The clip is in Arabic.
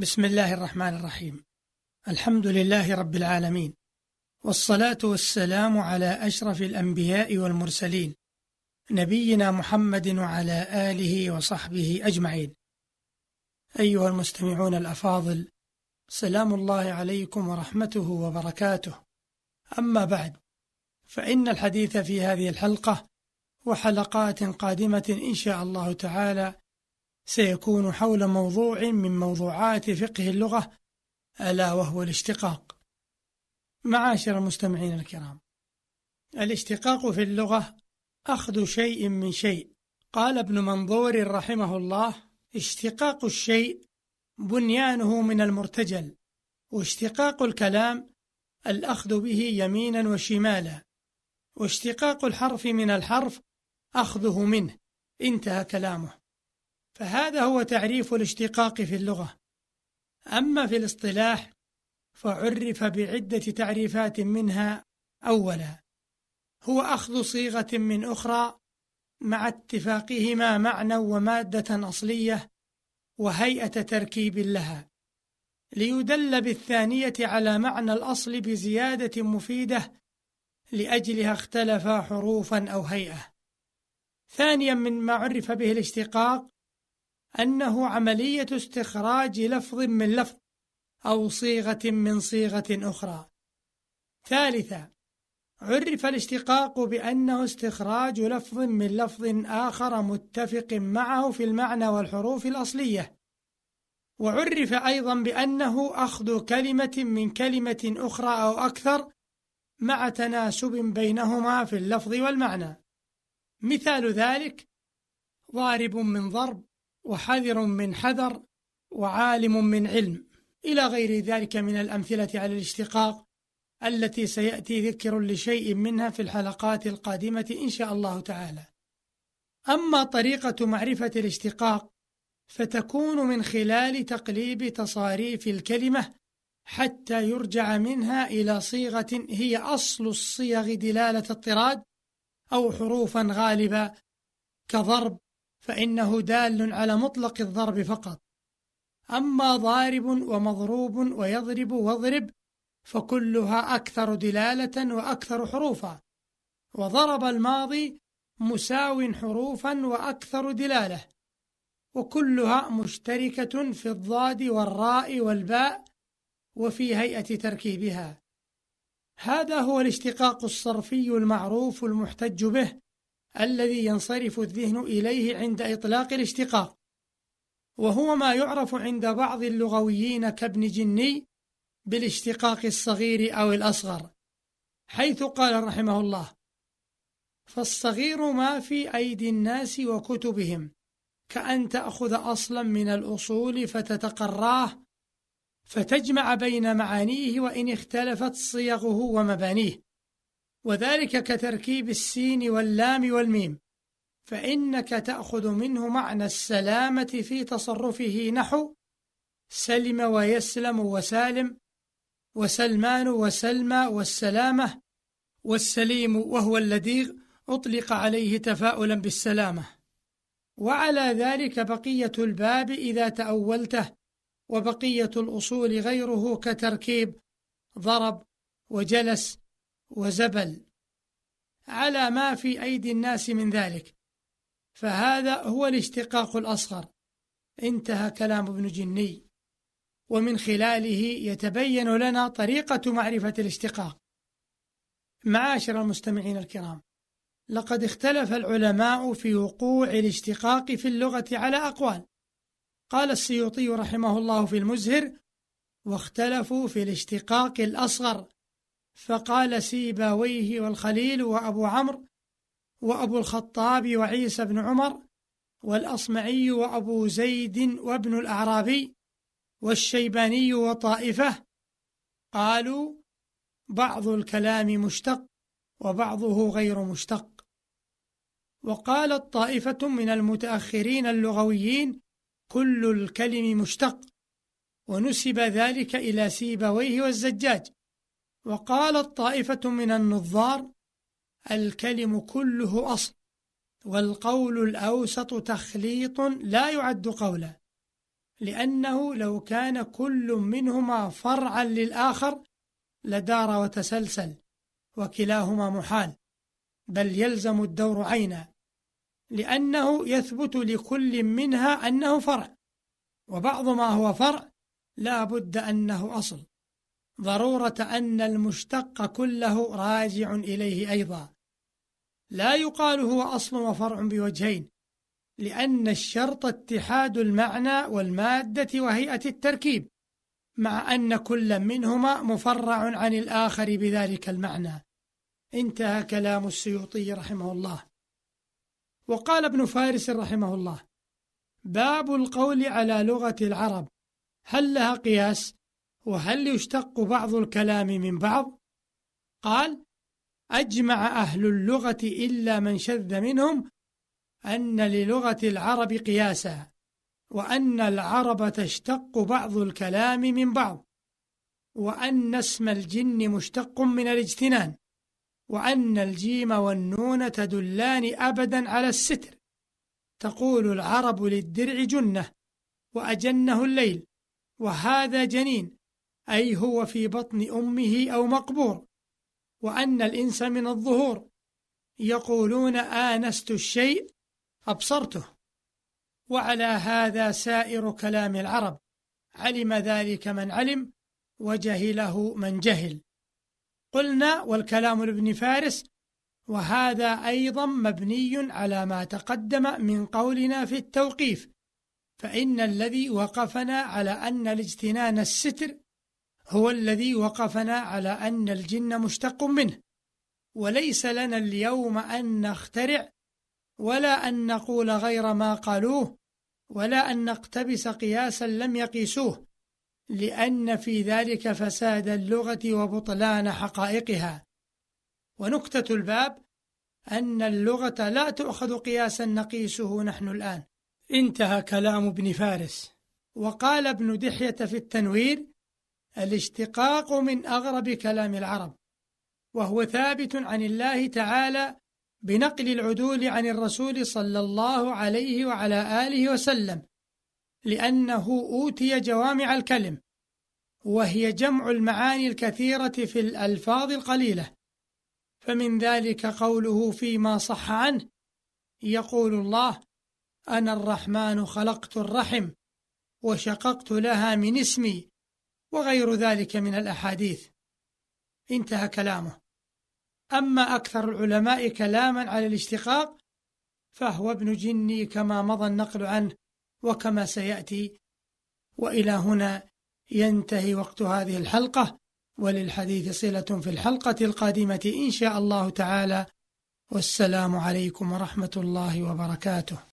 بسم الله الرحمن الرحيم. الحمد لله رب العالمين. والصلاة والسلام على أشرف الأنبياء والمرسلين نبينا محمد وعلى آله وصحبه أجمعين. أيها المستمعون الأفاضل سلام الله عليكم ورحمته وبركاته. أما بعد فإن الحديث في هذه الحلقة وحلقات قادمة إن شاء الله تعالى سيكون حول موضوع من موضوعات فقه اللغة ألا وهو الاشتقاق. معاشر المستمعين الكرام الاشتقاق في اللغة أخذ شيء من شيء. قال ابن منظور رحمه الله اشتقاق الشيء بنيانه من المرتجل واشتقاق الكلام الأخذ به يمينا وشمالا واشتقاق الحرف من الحرف أخذه منه. انتهى كلامه. فهذا هو تعريف الاشتقاق في اللغة. أما في الاصطلاح فعرف بعدة تعريفات منها أولا هو أخذ صيغة من أخرى مع اتفاقهما معنى ومادة أصلية وهيئة تركيب لها ليدل بالثانية على معنى الأصل بزيادة مفيدة لأجلها اختلف حروفا أو هيئة. ثانيا مما عرف به الاشتقاق أنه عملية استخراج لفظ من لفظ أو صيغة من صيغة أخرى. ثالثا عرف الاشتقاق بأنه استخراج لفظ من لفظ آخر متفق معه في المعنى والحروف الأصلية. وعرف أيضا بأنه أخذ كلمة من كلمة أخرى أو أكثر مع تناسب بينهما في اللفظ والمعنى. مثال ذلك ضارب من ضرب وحذر من حذر وعالم من علم إلى غير ذلك من الأمثلة على الاشتقاق التي سيأتي ذكر لشيء منها في الحلقات القادمة إن شاء الله تعالى. أما طريقة معرفة الاشتقاق فتكون من خلال تقليب تصاريف الكلمة حتى يرجع منها إلى صيغة هي أصل الصيغ دلالة الطراد أو حروفا غالبة كضرب فإنه دال على مطلق الضرب فقط. أما ضارب ومضروب ويضرب واضرب فكلها أكثر دلالة وأكثر حروفا. وضرب الماضي مساو حروفا وأكثر دلالة. وكلها مشتركة في الضاد والراء والباء وفي هيئة تركيبها. هذا هو الاشتقاق الصرفي المعروف المحتج به الذي ينصرف الذهن إليه عند إطلاق الاشتقاق وهو ما يعرف عند بعض اللغويين كابن جني بالاشتقاق الصغير أو الأصغر حيث قال رحمه الله فالصغير ما في أيدي الناس وكتبهم كأن تأخذ أصلا من الأصول فتتقراه فتجمع بين معانيه وإن اختلفت صيغه ومبانيه وذلك كتركيب السين واللام والميم فإنك تأخذ منه معنى السلامة في تصرفه نحو سلم ويسلم وسالم وسلمان وسلمى والسلامة والسليم وهو اللديغ أطلق عليه تفاؤلا بالسلامة. وعلى ذلك بقية الباب إذا تأولته وبقية الأصول غيره كتركيب ضرب وجلس وزبل على ما في أيدي الناس من ذلك. فهذا هو الاشتقاق الأصغر. انتهى كلام ابن جني. ومن خلاله يتبين لنا طريقة معرفة الاشتقاق. معاشر المستمعين الكرام لقد اختلف العلماء في وقوع الاشتقاق في اللغة على أقوال. قال السيوطي رحمه الله في المزهر واختلفوا في الاشتقاق الأصغر. فقال سيباويه والخليل وأبو عمرو وأبو الخطاب وعيسى بن عمر والأصمعي وأبو زيد وابن الأعرابي والشيباني وطائفة قالوا بعض الكلام مشتق وبعضه غير مشتق. وقالت طائفة من المتأخرين اللغويين كل الكلم مشتق ونسب ذلك إلى سيبويه والزجاج. وقالت طائفة من النظار الكلم كله أصل والقول الأوسط تخليط لا يعد قولا لأنه لو كان كل منهما فرعا للآخر لدار وتسلسل وكلاهما محال بل يلزم الدور عينا لأنه يثبت لكل منها أنه فرع وبعض ما هو فرع لا بد أنه أصل. ضرورة أن المشتق كله راجع إليه أيضا. لا يقال هو أصل وفرع بوجهين لأن الشرط اتحاد المعنى والمادة وهيئة التركيب مع أن كل منهما مفرع عن الآخر بذلك المعنى. انتهى كلام السيوطي رحمه الله. وقال ابن فارس رحمه الله باب القول على لغة العرب هل لها قياس؟ وهل يشتق بعض الكلام من بعض؟ قال أجمع أهل اللغة إلا من شذ منهم أن للغة العرب قياسا وأن العرب تشتق بعض الكلام من بعض وأن اسم الجن مشتق من الاجتنان وأن الجيم والنون تدلان أبدا على الستر. تقول العرب للدرع جنة وأجنه الليل وهذا جنين. أي هو في بطن أمه أو مقبور وأن الإنس من الظهور. يقولون آنست الشيء أبصرته. وعلى هذا سائر كلام العرب. علم ذلك من علم وجهله من جهل. قلنا والكلام لابن فارس وهذا أيضا مبني على ما تقدم من قولنا في التوقيف. فإن الذي وقفنا على أن الاجتنان الستر هو الذي وقفنا على أن الجن مشتق منه وليس لنا اليوم أن نخترع ولا أن نقول غير ما قالوه ولا أن نقتبس قياسا لم يقيسوه لأن في ذلك فساد اللغة وبطلان حقائقها. ونكتة الباب أن اللغة لا تؤخذ قياسا نقيسه نحن الآن. انتهى كلام ابن فارس. وقال ابن دحية في التنوير الاشتقاق من أغرب كلام العرب وهو ثابت عن الله تعالى بنقل العدول عن الرسول صلى الله عليه وعلى آله وسلم لأنه أوتي جوامع الكلم وهي جمع المعاني الكثيرة في الألفاظ القليلة. فمن ذلك قوله فيما صح عنه يقول الله أنا الرحمن خلقت الرحم وشققت لها من اسمي. وغير ذلك من الأحاديث. انتهى كلامه. أما أكثر العلماء كلاما على الاشتقاق فهو ابن جني كما مضى النقل عنه وكما سيأتي. وإلى هنا ينتهي وقت هذه الحلقة وللحديث صلة في الحلقة القادمة إن شاء الله تعالى. والسلام عليكم ورحمة الله وبركاته.